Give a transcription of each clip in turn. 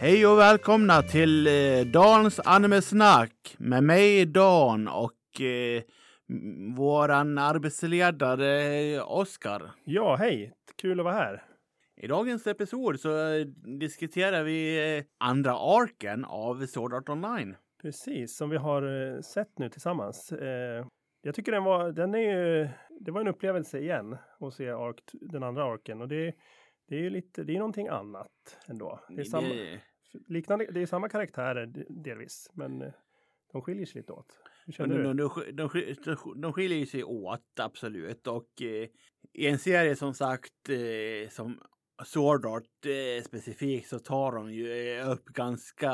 Hej och välkomna till eh, Dans animesnack med mig Dan och eh, våran arbetsledare Oskar. Ja, hej! Kul att vara här. I dagens episod så eh, diskuterar vi eh, andra arken av Sword Art Online. Precis, som vi har eh, sett nu tillsammans. Eh, jag tycker den var, den är ju, det var en upplevelse igen att se ark, den andra arken och det, det är ju lite, det är någonting annat ändå. Det är samma, Det- liknande, det är samma karaktärer de- delvis, men eh, de skiljer sig lite åt. Hur känner de, du? de, de, de, sk- de skiljer sig åt, absolut. Och eh, i en serie som sagt, eh, som Sword Art eh, specifikt, så tar de ju eh, upp ganska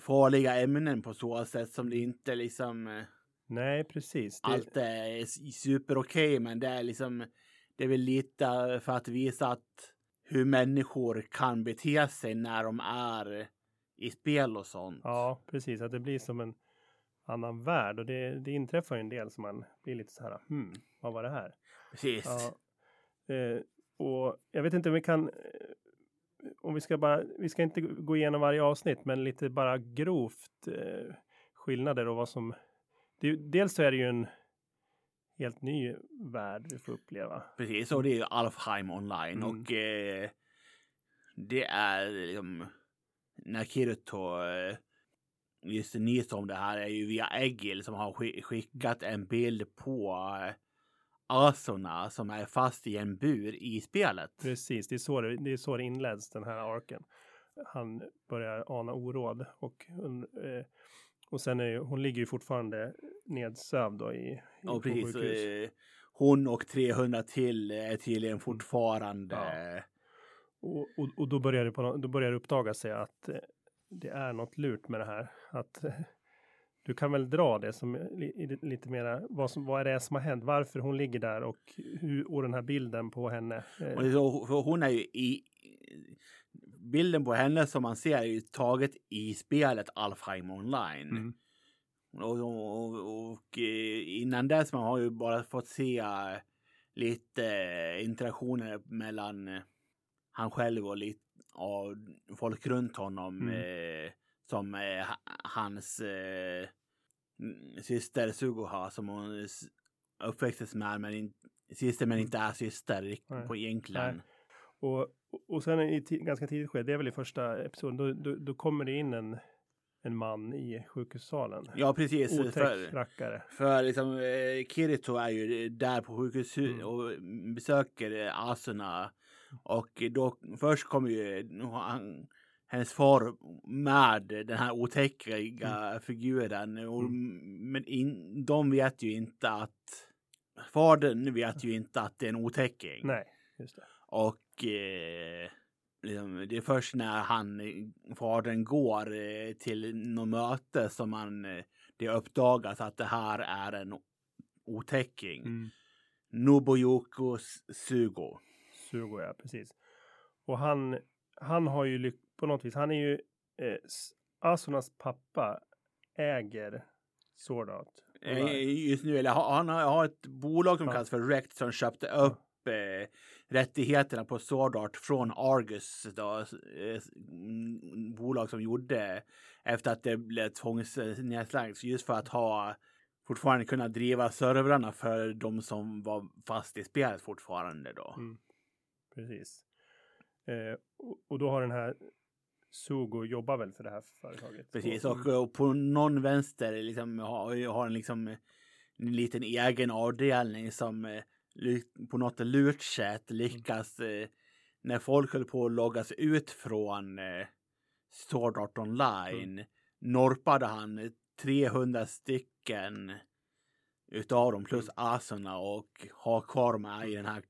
farliga ämnen på så sätt som det inte liksom eh, Nej, precis. Det, allt är s- super okej, men det är liksom det är väl lite för att visa att hur människor kan bete sig när de är i spel och sånt. Ja, precis. Att det blir som en annan värld och det, det inträffar ju en del som man blir lite så här, hmm, vad var det här? Precis. Ja. Eh, och jag vet inte om vi kan, eh, om vi ska bara, vi ska inte gå igenom varje avsnitt, men lite bara grovt eh, skillnader och vad som, det, dels så är det ju en helt ny värld vi får uppleva. Precis, och det är ju Alfheim online Mm. och eh, det är liksom när Kirito eh, just nyss om det här är ju via Egil som har skick- skickat en bild på eh, Asuna som är fast i en bur i spelet. Precis, det är så det, det, är så det inleds den här arken. Han börjar ana oråd och, eh, och sen är ju, hon ligger ju fortfarande nedsövd då i, i på precis, sjukhus. eh, hon och 300 till är tydligen fortfarande Ja. Och, och, och då börjar det, på, då börjar det uppdaga sig att eh, det är något lurt med det här. Att du kan väl dra det som lite mera, vad, som, vad är det som har hänt, varför hon ligger där och, hur, och den här bilden på henne. Eh, Och hon är ju i... Bilden på henne som man ser är ju taget i spelet Alfheim online. mm, Och, och, och eh, innan dess man har ju bara fått se eh, lite eh, interaktioner mellan han själv och lite av folk runt honom. Mm. Eh, som eh, ha- hans eh, mm, syster Sugoha som hon uppväxtes med men in, syster men inte är syster på egentligen. Nej. och, och- sen i ganska tidigt skede, det är väl i första episoden, då, då, då kommer det in en, en man i sjukhussalen. Ja precis. Otäck För, rackare. För liksom, eh, Kirito är ju där på sjukhus Mm. och besöker eh, Asuna. Och då först kommer ju han, hennes far med den här otäcka figuren. Och, Men in, de vet ju inte att fadern vet ju inte att det är en otäcking. Nej, just det. Och eh, liksom, det är först när han, fadern går eh, till något möte som man, eh, det uppdagas att det här är en otäcking. Mm. Nobuyuko Sugo. Sugo, ja, precis. Och han, han har ju lyck- på något vis, han är ju eh, Asunas pappa äger. Eh, Just nu, eller ha- han har, har ett bolag som Ja. kallas för Rect som köpte upp eh, rättigheterna på Sword Art från Argus, då, eh, mm, bolag som gjorde efter att det blev tvångsnedslagt just för att ha fortfarande kunna driva servrarna för de som var fast i spelet fortfarande då. Mm. Precis. Eh, och, och då har den här Sugo jobbar väl för det här företaget. Precis, Och- och, och på någon vänster liksom har, har en liksom en liten egen avdelning som eh, på något lurt sätt lyckas eh, när folk höll på att loggas ut från eh, Sword Art Online norpade han 300 stycken utav dem plus Asuna och har kvar här i den här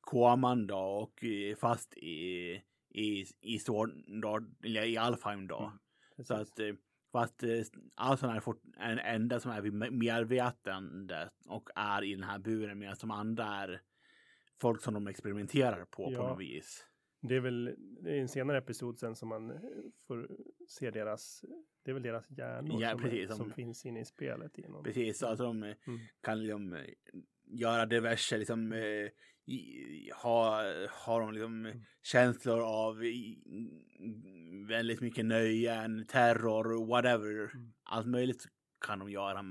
koman då och eh, fast i i, i Sword Art, eller i Alfheim då. Mm, Så att eh, fast eh, Asuna är fort, en enda som är vid me- medvetande och är i den här buren medan de andra är folk som de experimenterar på på Ja. något vis. Det är väl är en senare episod sen som man eh, får se deras, det är väl deras hjärnor Ja, som, precis, som som- finns inne i spelet. I någon, Precis, de Mm. kan liksom, eh, göra diverse liksom i, har de liksom känslor av i, väldigt mycket nöjen, terror, whatever. Mm. Allt möjligt kan de göra.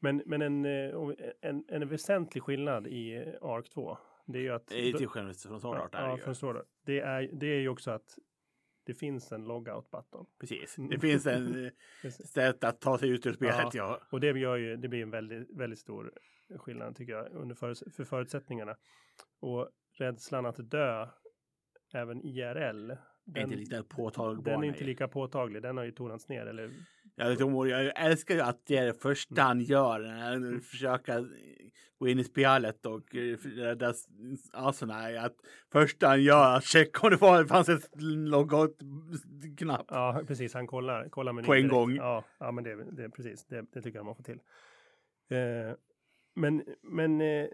Men, men en, eh, en, en väsentlig skillnad i eh, ARK 2, det är ju att... Det är till skillnad från Sword Art. ja, från Sword Art. Det är, det är ju också att det finns en logout-button. Precis. Mm. Det finns en eh, Precis. sätt att ta sig ut ur spelet. Ja. Och det gör ju, det blir en väldigt, väldigt stor skillnad tycker jag under för, för förutsättningarna. Och rädslan att dö även IRL. Det är inte lika påtagbar. den är inte lika påtaglig. Den har ju tonats ner. Eller, Jag, inte, jag älskar ju att det är det första Mm. han gör. När han försöker gå in i spelet och eh, rädda asorna. är Att första han gör är att checka om det var- fanns ett logout-knapp. ja, precis. Han kollar, kollar menyn På en direkt. gång. Ja, ja men det, det precis. Det, det tycker jag man får till. Eh, men men eh,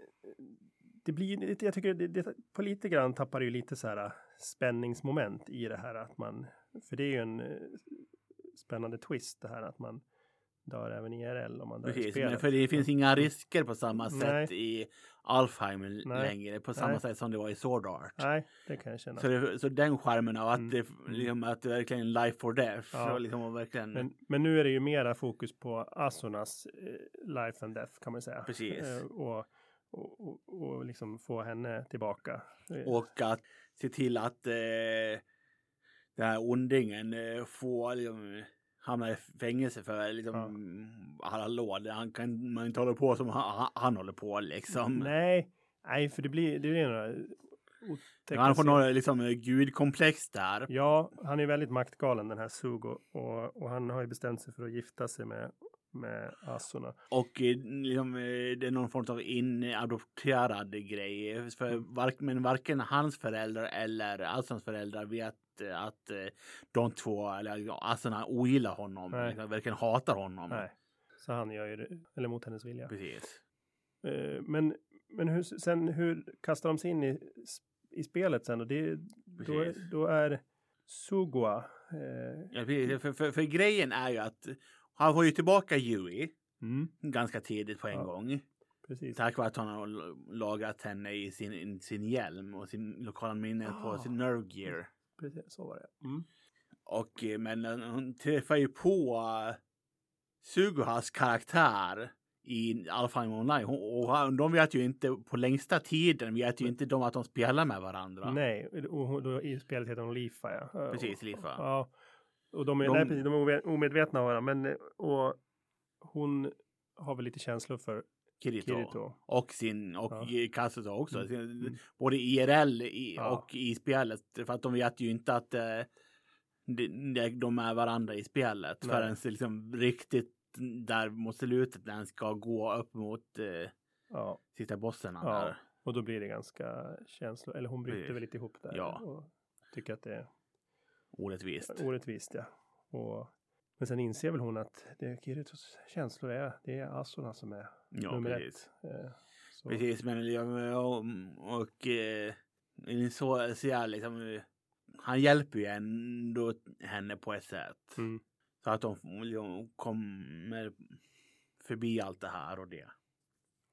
det blir, jag tycker det, det, på lite grann tappar det ju lite så här spänningsmoment i det här att man, för det är ju en eh, spännande twist det här att man dör även i IRL om man dör i Precis, spelet. men för det finns inga risker på samma sätt Nej. i Alfheim Nej. längre. På samma Nej. sätt som det var i Sword Art. Nej, det kan jag känna. Så, det, så den skärmen av att, Mm. det, liksom, att det verkligen life or death. Ja. Liksom, verkligen, Men, men nu är det ju mera fokus på Asornas eh, life and death kan man säga. Precis. Eh, och, och, och, och liksom få henne tillbaka. Och att se till att eh, den här ondingen eh, får liksom, hamna i fängelse för liksom, alla låd. Han kan man inte hålla på som han, han håller på liksom. Nej, nej, för det blir, det blir några otäcka han får några liksom, gudkomplex där. Ja, han är väldigt maktgalen den här Sugo och, och han har ju bestämt sig för att gifta sig med, med Asorna. Och eh, liksom, eh, det är någon form av inadopterad grej. För Mm. vark, men varken hans föräldrar eller Assans föräldrar vet eh, att eh, de två, eller Assarna ogillar honom. Nej. Liksom, verkligen hatar honom. Nej, så han gör ju det, eller mot hennes vilja. Precis. Eh, men men hur, sen hur kastar de sig in i, i spelet sen? Och det, då, då är Sugua. Eh, Ja. För, för, för grejen är ju att han får ju tillbaka Yui mm, ganska tidigt på en Ja. gång. precis. Tack vare att han har l- lagrat henne i sin, i sin hjälm och sin lokala minne på Ah. sin nerve gear. precis. Så var det. Mm. Och eh, men eh, hon träffar ju på uh, Suguhas karaktär i Alfheim Online. Hon, och de vet ju inte på längsta tiden vet ju inte de att de spelar med varandra. Nej, och då, i spelet heter hon Lifa. Ja. Eh, Precis, och- Lifa. Ja, och de är, De- nej, precis, de är ome- omedvetna om varandra. Men eh, och hon har väl lite känslor för Kirito. Kirito. Och sin och Ja. Kasuto också. Mm, mm. Både IRL i, Ja. och i spelet. För att de vet ju inte att eh, de, de- är varandra i spelet. Nej. Förrän liksom riktigt där mot slutet när han ska gå upp mot eh, Ja, sista bossarna Ja. där. och då blir det ganska känslor. Eller hon bryter väl lite ihop där. Ja. Och tycker att det är Orättvist. orättvist. Ja. Och, men sen inser väl hon att det är Kiritos känslor är, det är Asorna som är Ja, nummer precis. ett. Eh, så. Precis, men ja, och, och eh, så ser jag liksom, han hjälper ju ändå henne på ett sätt. Mm. Så att de liksom kommer förbi allt det här och det.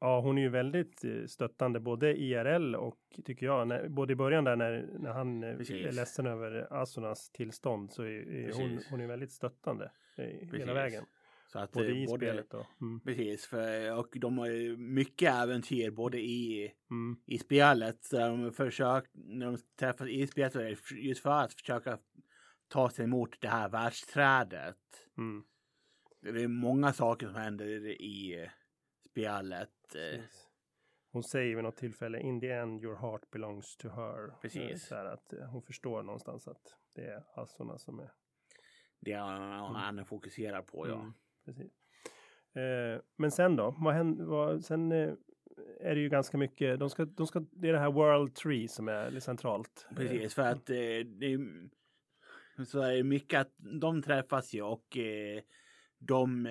Ja, hon är ju väldigt eh, stöttande både IRL och tycker jag, när, både i början där när, när han eh, Precis. är ledsen över Asornas tillstånd så är, är hon, Precis. hon är väldigt stöttande eh, hela Precis. vägen. Så att, Både eh, i spelet och mm, Precis, för, och de har ju mycket äventyr både i, mm, i spelet. Där de försöker, när de träffas i spelet, så är det just för att försöka ta sig emot det här världsträdet. mm, Det är många saker som händer i spelet. eh, precis. Hon säger vid något tillfälle in the end your heart belongs to her. Precis. Så att eh, hon förstår någonstans att det är Asorna som är Det han, han fokuserar på, ja. Mm, precis. Eh, men sen då? Vad händer? Vad, sen eh, är det ju ganska mycket. De ska, de ska, det är det här World Tree som är centralt. Precis, för att eh, det är, så är mycket att de träffas ju och de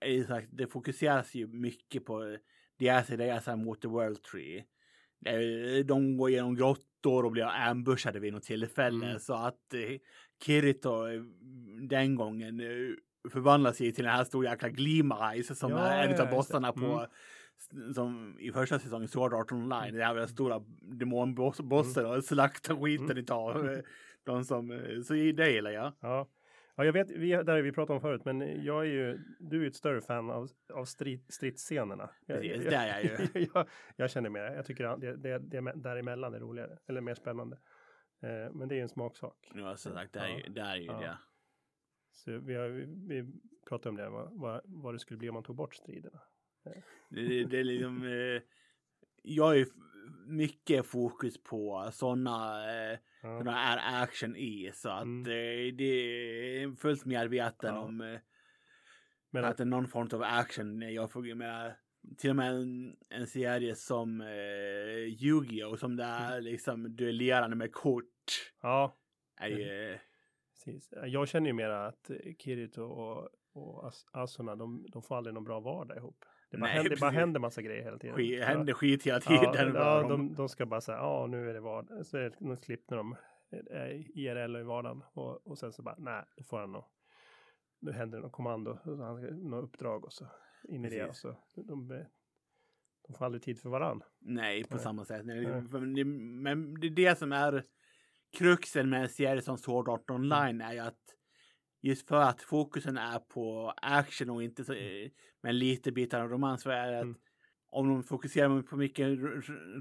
är sagt, det fokuseras ju mycket på deras resa mot the World Tree. De går igenom grottor och blir ambushade vid något tillfälle Mm. så att eh, Kirito eh, den gången eh, förvandlar sig till den här stora jäkla Gleam Eyes som Ja, är en ja, av bossarna på Mm. som i första säsongen Sword Art Online, det här var stora demonbossar och slakta skiten Mm. utav eh, de som, så det gillar jag. Ja. Ja, jag vet, vi, där vi pratat om förut, men jag är ju, du är ju ett större fan av, av strid, stridsscenerna. Jag, Precis, jag, det är jag ju. jag, jag känner mer, jag tycker det, det, det däremellan är roligare, eller mer spännande. Eh, men det är ju en smaksak. Har jag sagt, det är ju, det är ju Ja. det. Så vi, har, vi, vi pratade om det, vad, vad, vad det skulle bli om man tog bort striderna. Det, det, det är liksom, eh, jag f- mycket fokus på sådana eh, Ja. såna är action i så att Mm. eh, det är fullt medveten Ja. om eh, Men att det är någon form av action. Jag får med till och med en, en serie som eh, Yu-Gi-Oh som det Mm. är liksom duellerande med kort. ja, Är ju, precis. Jag känner ju mera att Kirito och, och As- Asuna, de, de får aldrig någon bra vardag ihop. Det bara, Nej, händer, det bara händer massa grejer hela tiden. skit, Ja. händer skit hela tiden. Ja, ja de- de, de ska bara säga, ja nu är det vardag. Så är det något klipp när de är IRL och i vardagen. Och, och sen så bara, nej, då får han något. Nu händer det något kommando, något uppdrag och så in i det. Och så, de, de får aldrig tid för varann. Nej, på Nej. samma sätt. Nej, Nej. Men, det, men det är det som är kruxen med en serie som Sword Art Online är ju att just för att fokusen är på action och inte så, eh, men lite bitar av romans så är det att Mm. om de fokuserar på mycket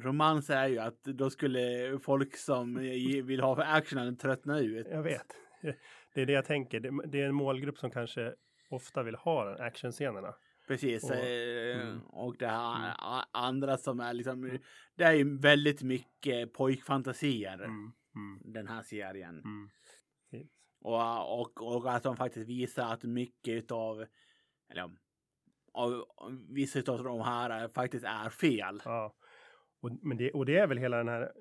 romans är ju att då skulle folk som eh, vill ha för actionen tröttna ut. Jag vet. Det är det jag tänker. Det, är en målgrupp som kanske ofta vill ha actionscenerna. Precis. Och- eh, mm. Och det här Mm. andra som är liksom, det är ju väldigt mycket pojkfantasier Mm. Mm. den här serien. Och, och, och att de faktiskt visar att mycket utav, eller av, av vissa utav de här faktiskt är fel. Ja. Och, men det, och det är väl hela den här,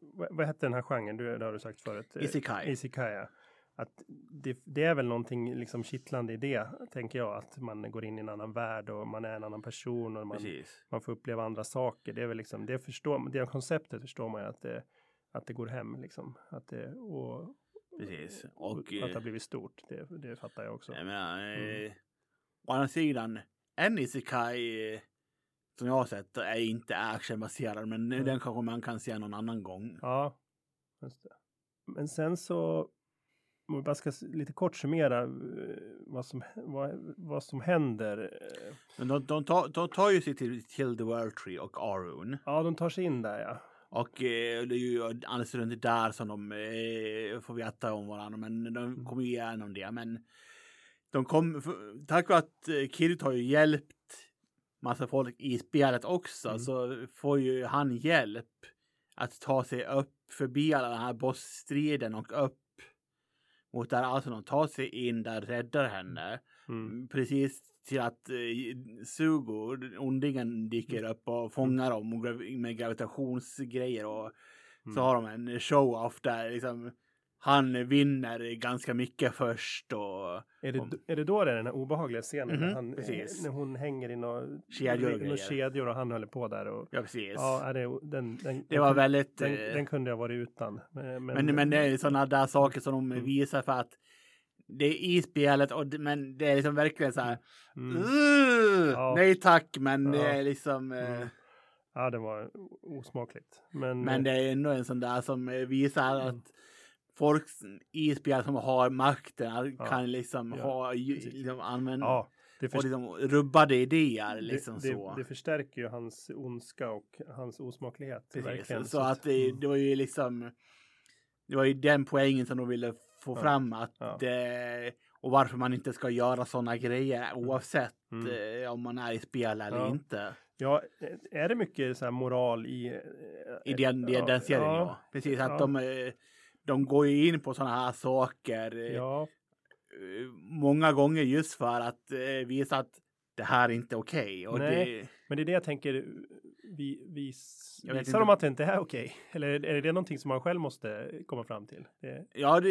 vad, vad hette den här genren? Du, det har du sagt förut. Eh, Isekai. Isekai, ja. Att det, det är väl någonting liksom kittlande i det, tänker jag. Att man går in i en annan värld och man är en annan person och man, Precis. man får uppleva andra saker. Det är väl liksom, det förstår det konceptet förstår man ju att det, att det går hem liksom. Att det, och, Precis. och, att det har eh, blivit stort, det, det fattar jag också. jag menar, Mm. eh, å andra sidan, en isekai eh, som jag har sett är inte actionbaserad, men Mm. den kanske man kan se någon annan gång. Ja, just det. Men sen så, om vi bara ska lite kort summera vad som, vad, vad som händer. Men de, de, tar, de tar ju sig till, till The World Tree och Arun. Ja, de tar sig in där ja. Och eh, det är ju alldeles runt där som de eh, får veta om varandra. Men Mm. de kommer ju igenom det. Men de kom, för, tack vare att eh, Kirut har ju hjälpt massa folk i spelet också. Mm. Så får ju han hjälp att ta sig upp förbi alla den här bossstriden och upp mot där Altonon tar sig in där räddar henne. Mm. Precis till att eh, Sugo, ondingen, dyker Mm. upp och fångar dem och grav- med gravitationsgrejer och så Mm. har de en show-off där liksom han vinner ganska mycket först och Är, det, om- är det då det är den här obehagliga scenen? när, Mhm, han, precis. när hon hänger i några Kedjor och kedjor och han håller på där. Och, ja precis. ja, det, den, den, det var väldigt den, eh, den kunde jag varit utan. Men, men, men det är sådana där saker som de Mm. visar för att det är i spelet och det- men det är liksom verkligen så här. Mm. "Ugh, Ja. Nej tack men det Ja. är liksom eh, Mm. Ja, det var osmakligt. Men, Men det är ändå en sån där som eh, visar Mm. att folk i spel som har makten Ja. kan liksom ha liksom använda ja, det, och för, liksom rubbade idéer liksom det, så. det, det förstärker ju hans ondska och hans osmaklighet. Precis. verkligen. Så att det, mm. det var ju liksom det var ju den poängen som de ville få Ja. fram att Ja. det, och varför man inte ska göra sådana grejer oavsett Mm. eh, om man är i spel eller Ja. inte. Ja, är det mycket så här moral i... eh, I den, ja, den serien ja. Precis att de, eh, de går ju in på sådana här saker. eh, eh, många gånger just för att eh, visa att det här är inte okej. Nej. det, men det är det jag tänker. Vi, vi Jag visar inte. de att det inte är okej? Eller är det någonting som man själv måste komma fram till? Det, ja, det,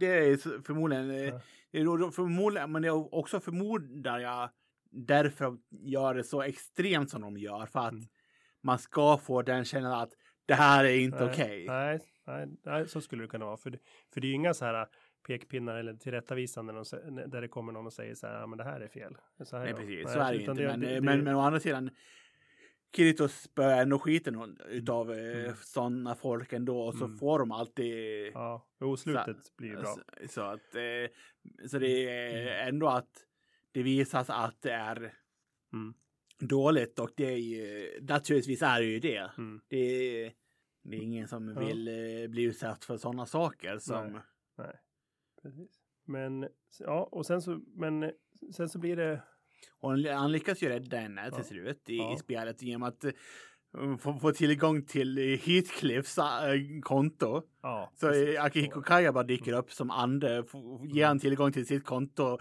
det är förmodligen, eh, Ja. det är då förmodligen, men det är också förmodar jag därför gör det så extremt som de gör. För att Mm. man ska få den känslan att det här är inte okej. nej, nej, nej, så skulle det kunna vara. För det, för det är ju inga så här pekpinnar eller tillrättavisanden där det kommer någon och säger så här, ja men det här är fel. Så här Nej, är det." precis. Nej, så är det inte. men, det- det- men, men å andra sidan, Kirito spöar ändå skiten utav eh, Mm. sådana folk ändå. Och så Mm. får de alltid... Ja, jo, slutet blir bra. Så, så att, eh, så det är ändå att det visas att det är Mm. dåligt och det är ju, naturligtvis är det ju det. Mm. Det är, det är ingen som vill eh, bli utsatt för sådana saker som... Nej. Precis. Men ja, och sen så, men sen så blir det. Och han- han lyckas ju rädda henne till slut i, Ja. i spelet genom att eh, få, få tillgång till eh, Heathcliffs äh, konto. Ja, Så precis. eh, Akihiko Kaya bara dyker upp som ande, ger han tillgång till sitt konto,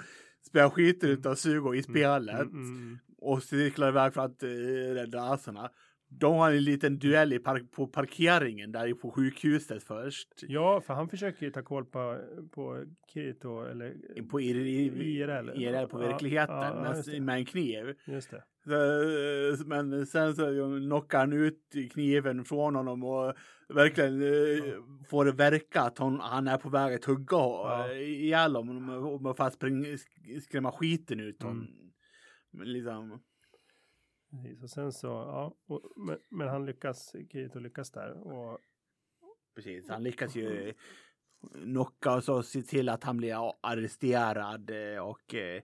spelar skiten utav Sugo i spelet Mm, mm, mm. och cirklar iväg för att uh, rädda aserna. De har en liten duell i park på parkeringen där på sjukhuset först. Ja, för han försöker ju ta koll på, på Kirito eller På IRL, IRL. IRL på Ja, verkligheten ja, ja, med, med en kniv. just det. Så, Men sen så knockar han ut kniven från honom och verkligen eh, får det verka att hon, han är på väg att hugga Ja. ja. ihjäl honom och- springa, skrämma skiten ut honom. Mm. Liksom, Precis. Och sen så, ja, och, men, men han lyckas, Kirito lyckas där och precis, han lyckas ju knocka och så se till att han blir arresterad eh, och eh,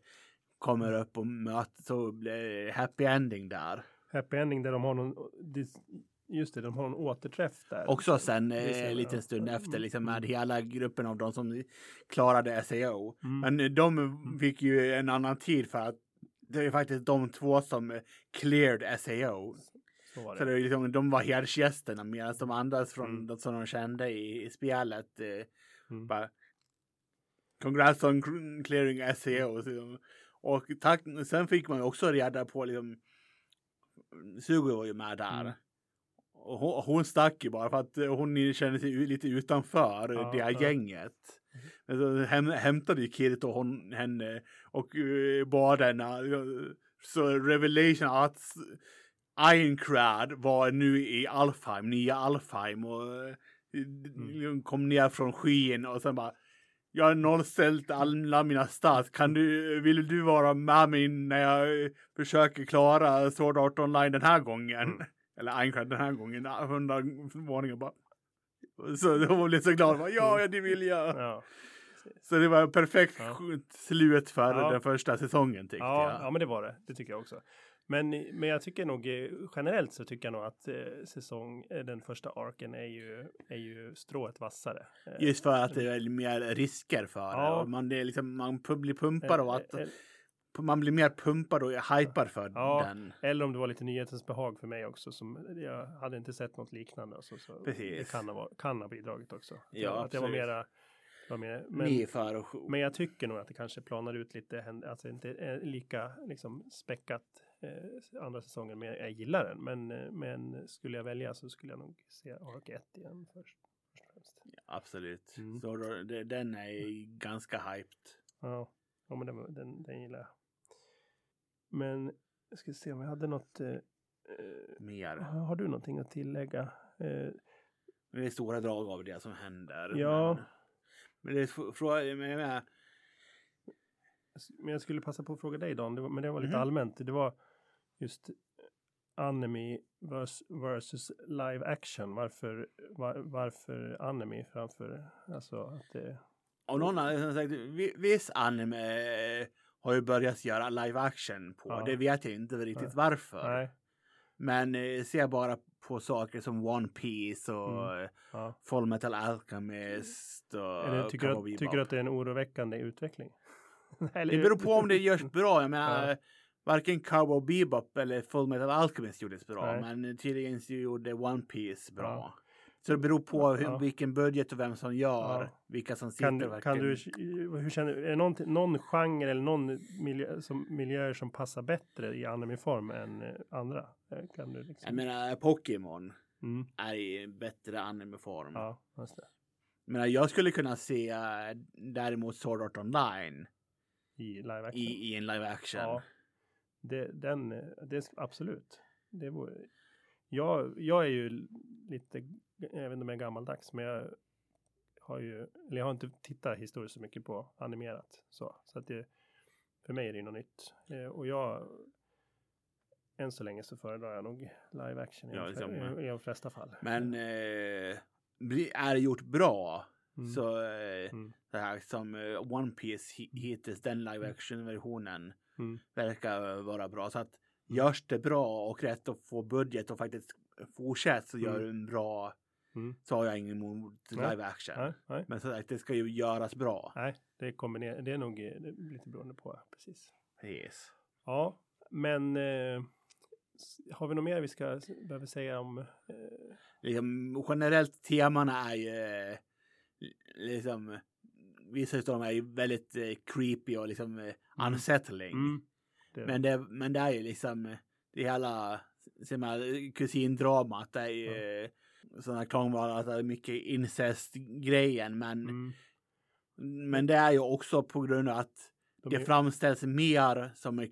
kommer upp och möter, så blir happy ending där. happy ending där de har någon, just det, de har en återträff där. Också sen eh, en bra. liten stund efter liksom med Mm. hela gruppen av de som klarade SEO. Mm. Men eh, de fick ju en annan tid för att det är faktiskt de två som eh, cleared SEO. så var Så det. det är liksom, de var hedersgästerna medan de andra från Mm. de som de kände i, i spelet eh, Mm. bara Congrats on clearing SEO. Så, de- och tack, sen fick man ju också reda på liksom Sugo var ju med där. Mm. Och hon, hon stack ju bara för att eh, hon kände sig lite utanför Ja, det här ja. gänget. Men så häm, hämtade ju Kirito hon, henne och uh, bad henne. eh, Så revelation att Ironcrad var nu i Alfheim, nya Alfheim och eh, Mm. kom ner från skyn och sen bara jag har nollställt alla mina stats. Kan du, vill du vara med mig när jag eh, försöker klara Sword Art Online den här gången? Mm. Eller Ironcrad den här gången, hundra våningar bara. Så hon blev så glad. Bara, ja, det vill jag. Ja. Så det var ett perfekt Ja. slut för Ja. den första säsongen tyckte Ja, jag. ja, men det var det. Det tycker jag också. Men, men jag tycker nog eh, generellt så tycker jag nog att eh, säsong, eh, den första arken är ju, är ju strået vassare. Eh, Just för att det är mer risker för det. Ja. Och man, det är liksom, man blir pumpad av att man blir mer pumpad och hypad för Ja. den. Eller om det var lite nyhetens behag för mig också. Som jag hade inte sett något liknande. Så, så Precis. Det kan ha, kan ha bidragit också. Ja, att jag var absolut. mera, var mer, men, men jag tycker nog att det kanske planar ut lite. Alltså inte är lika liksom späckat eh, andra säsongen. Men jag gillar den. Men, eh, men skulle jag välja så skulle jag nog se Ark 1 igen först. först främst. absolut. Mm. Så då, det, den är ganska hyped. Ja, ja men den, den, den gillar jag. Men jag ska se om jag hade något. Eh, eh, Mer. har du någonting att tillägga? Eh, Det är stora drag av det som händer. Ja. Men, men det är fr- fråga, men jag menar, Men jag skulle passa på att fråga dig Dan, det var, men det var lite Mhm. allmänt. Det var just anime vers, versus live action. Varför, var, varför anime framför, alltså att det, Och någon har sagt, vi- viss anime har ju börjat göra live action på. Ja. Det vet jag inte riktigt Nej. varför. nej, Men eh, se bara på saker som One Piece och Mm. eh, ja. Full Metal Alchemist och Eller tycker, du, tycker du att det är en oroväckande utveckling? Eller, Det beror på om det görs bra. Jag menar, Ja. varken Cowboy Bebop eller Full Metal Alchemist gjordes bra. Nej. Men tydligen så gjorde One Piece bra. Ja. Så det beror på hur, Ja. vilken budget och vem som gör. Ja. Vilka som sitter Kan, du- kan du, hur känner, är det någon, någon genre eller någon miljö, som, miljöer som passar bättre i anime-form än eh, andra? Eh, Kan du liksom, Jag menar, Pokémon mm, är i bättre animeform. ja, just det. Men jag skulle kunna se eh, däremot Sword Art Online I live action. i, i en live action. Ja, det, den, det absolut. Det vore, jag, jag är ju lite, jag vet inte om jag är gammaldags, men jag har ju, eller jag har inte tittat historiskt så mycket på animerat så, så att det, för mig är det ju något nytt. Eh, och jag, än så länge så föredrar jag nog live action i, Ja, de, i, de flesta fall. Men eh, är det gjort bra Mm. så eh, Mm. det här som eh, One Piece hi- hittills, den live action versionen Mm. verkar vara bra. Så att görs det bra och rätt och får budget och faktiskt fortsätter så gör Mm. en bra Mm. så har jag ingen emot live action. Nej, nej, Men så att det ska ju göras bra. nej, det, kombinerar, det är nog eh, lite beroende på, precis. Yes. Ja, men eh, har vi något mer vi ska behöver säga om? Eh, Liksom, generellt temana är ju eh, liksom vissa av dem är ju väldigt eh, creepy och liksom eh, unsettling. mm, det, Men, det, men det är ju liksom det hela som kusindramat. Är ju eh, sådana det är mycket incest-grejen. Men, mm, men det är ju också på grund av att de det är- framställs mer som eh,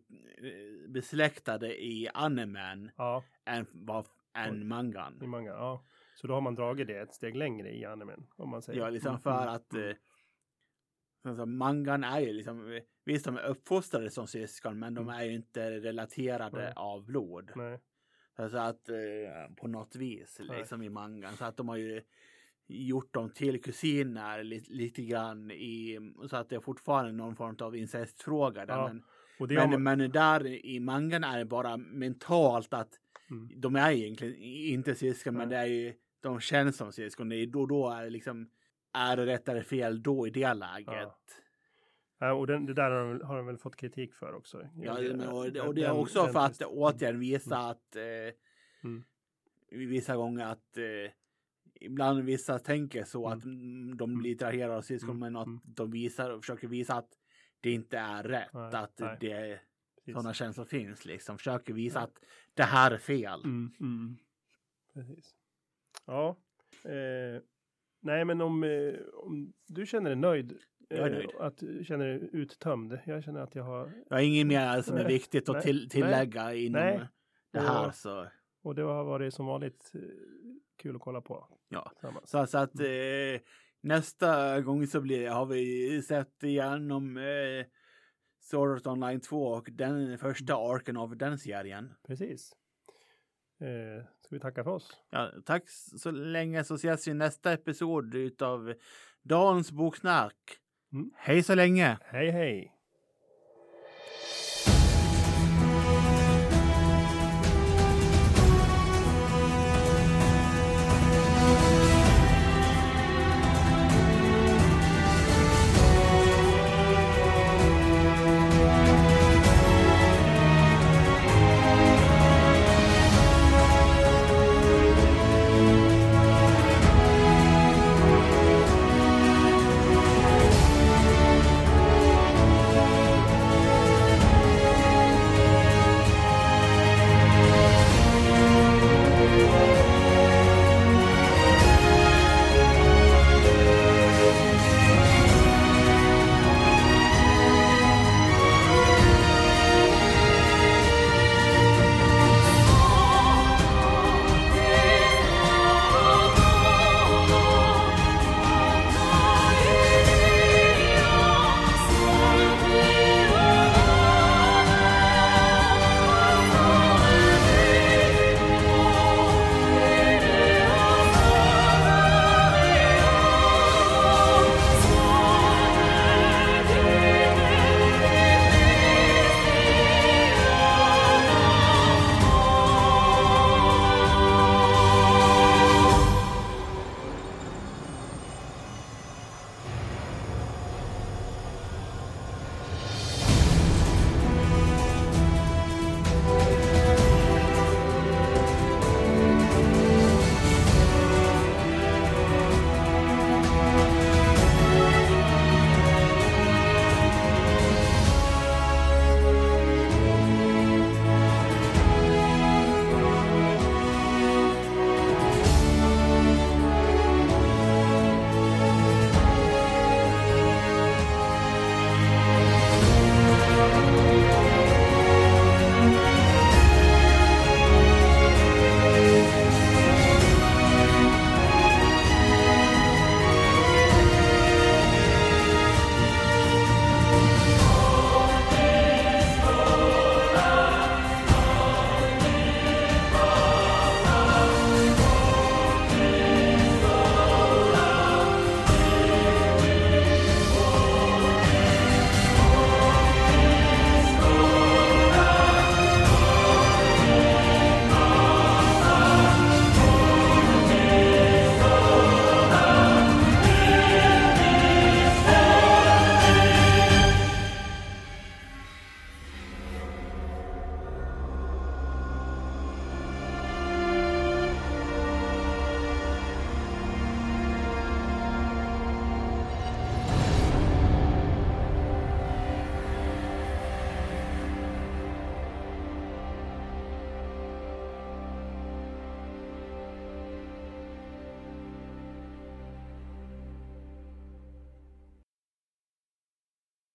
besläktade i animen Ja, än, vad, än i mangan. manga, ja. Så då har man dragit det ett steg längre i animen, om man säger. Ja, liksom Mm, för mm, att mm. alltså, mangan är ju liksom, visst de är uppfostrade som syskon, men de Mm. är ju inte relaterade Nej. av blod. Nej, Alltså att eh, på något vis Nej. liksom i mangan. Så att de har ju gjort dem till kusiner li, lite grann i, så att det är fortfarande någon form av incestfråga. Där, Ja, men, men, man, men där i mangan är det bara mentalt att Mm. de är egentligen inte syskon, men Nej. det är ju, de känns som syskon. Det är då, då är det liksom, är det rätt eller fel då i det läget? ja, och den, det där har de, har de väl fått kritik för också. Ja, men, och, det- och det är också den för att återigen visa att eh, Mm. vissa gånger att eh, ibland vissa tänker så Mm. att mm, de blir attraherade av syskon Mm. men att Mm. de visar och försöker visa att det inte är rätt. Nej, att nej. det sådana känslor finns liksom. Försöker visa Ja. att det här är fel. Mm, mm. Precis. Ja. Eh, nej, men om, eh, om du känner dig nöjd. Jag är eh, nöjd. Att du känner dig uttömd. Jag känner att jag har. Jag har inget mer som är Nej, viktigt att nej, till, tillägga inom nej. det här. Och- Så, Och det har varit som vanligt eh, kul att kolla på. ja. Så, så att eh, nästa gång så blir, har vi sett igenom eh, Sword Art Online 2 och den första arken av den serien. Precis. Eh, ska vi tacka för oss? Ja, tack så länge så ses vi i nästa episod utav Dans boksnack. Mm. Hej så länge! Hej hej!